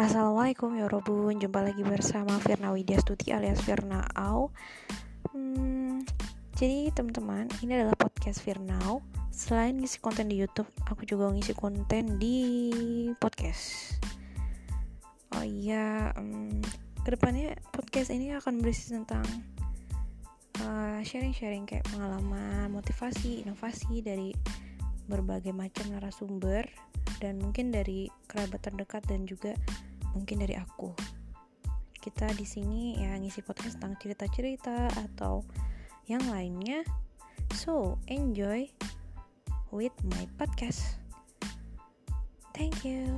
Assalamualaikum ya Robun. Jumpa lagi bersama Firna Widya Stuti alias Firna Au. Hmm, Jadi teman-teman Ini adalah podcast Firnau Selain ngisi konten di Youtube Aku juga ngisi konten di podcast. Oh iya um, Ke depannya podcast ini akan berisi tentang uh, Sharing-sharing uh, kayak pengalaman Motivasi, inovasi dari berbagai macam narasumber dan mungkin dari kerabat terdekat dan juga mungkin dari aku. Kita di sini ya ngisi podcast tentang cerita-cerita atau yang lainnya. So enjoy with my podcast. Thank you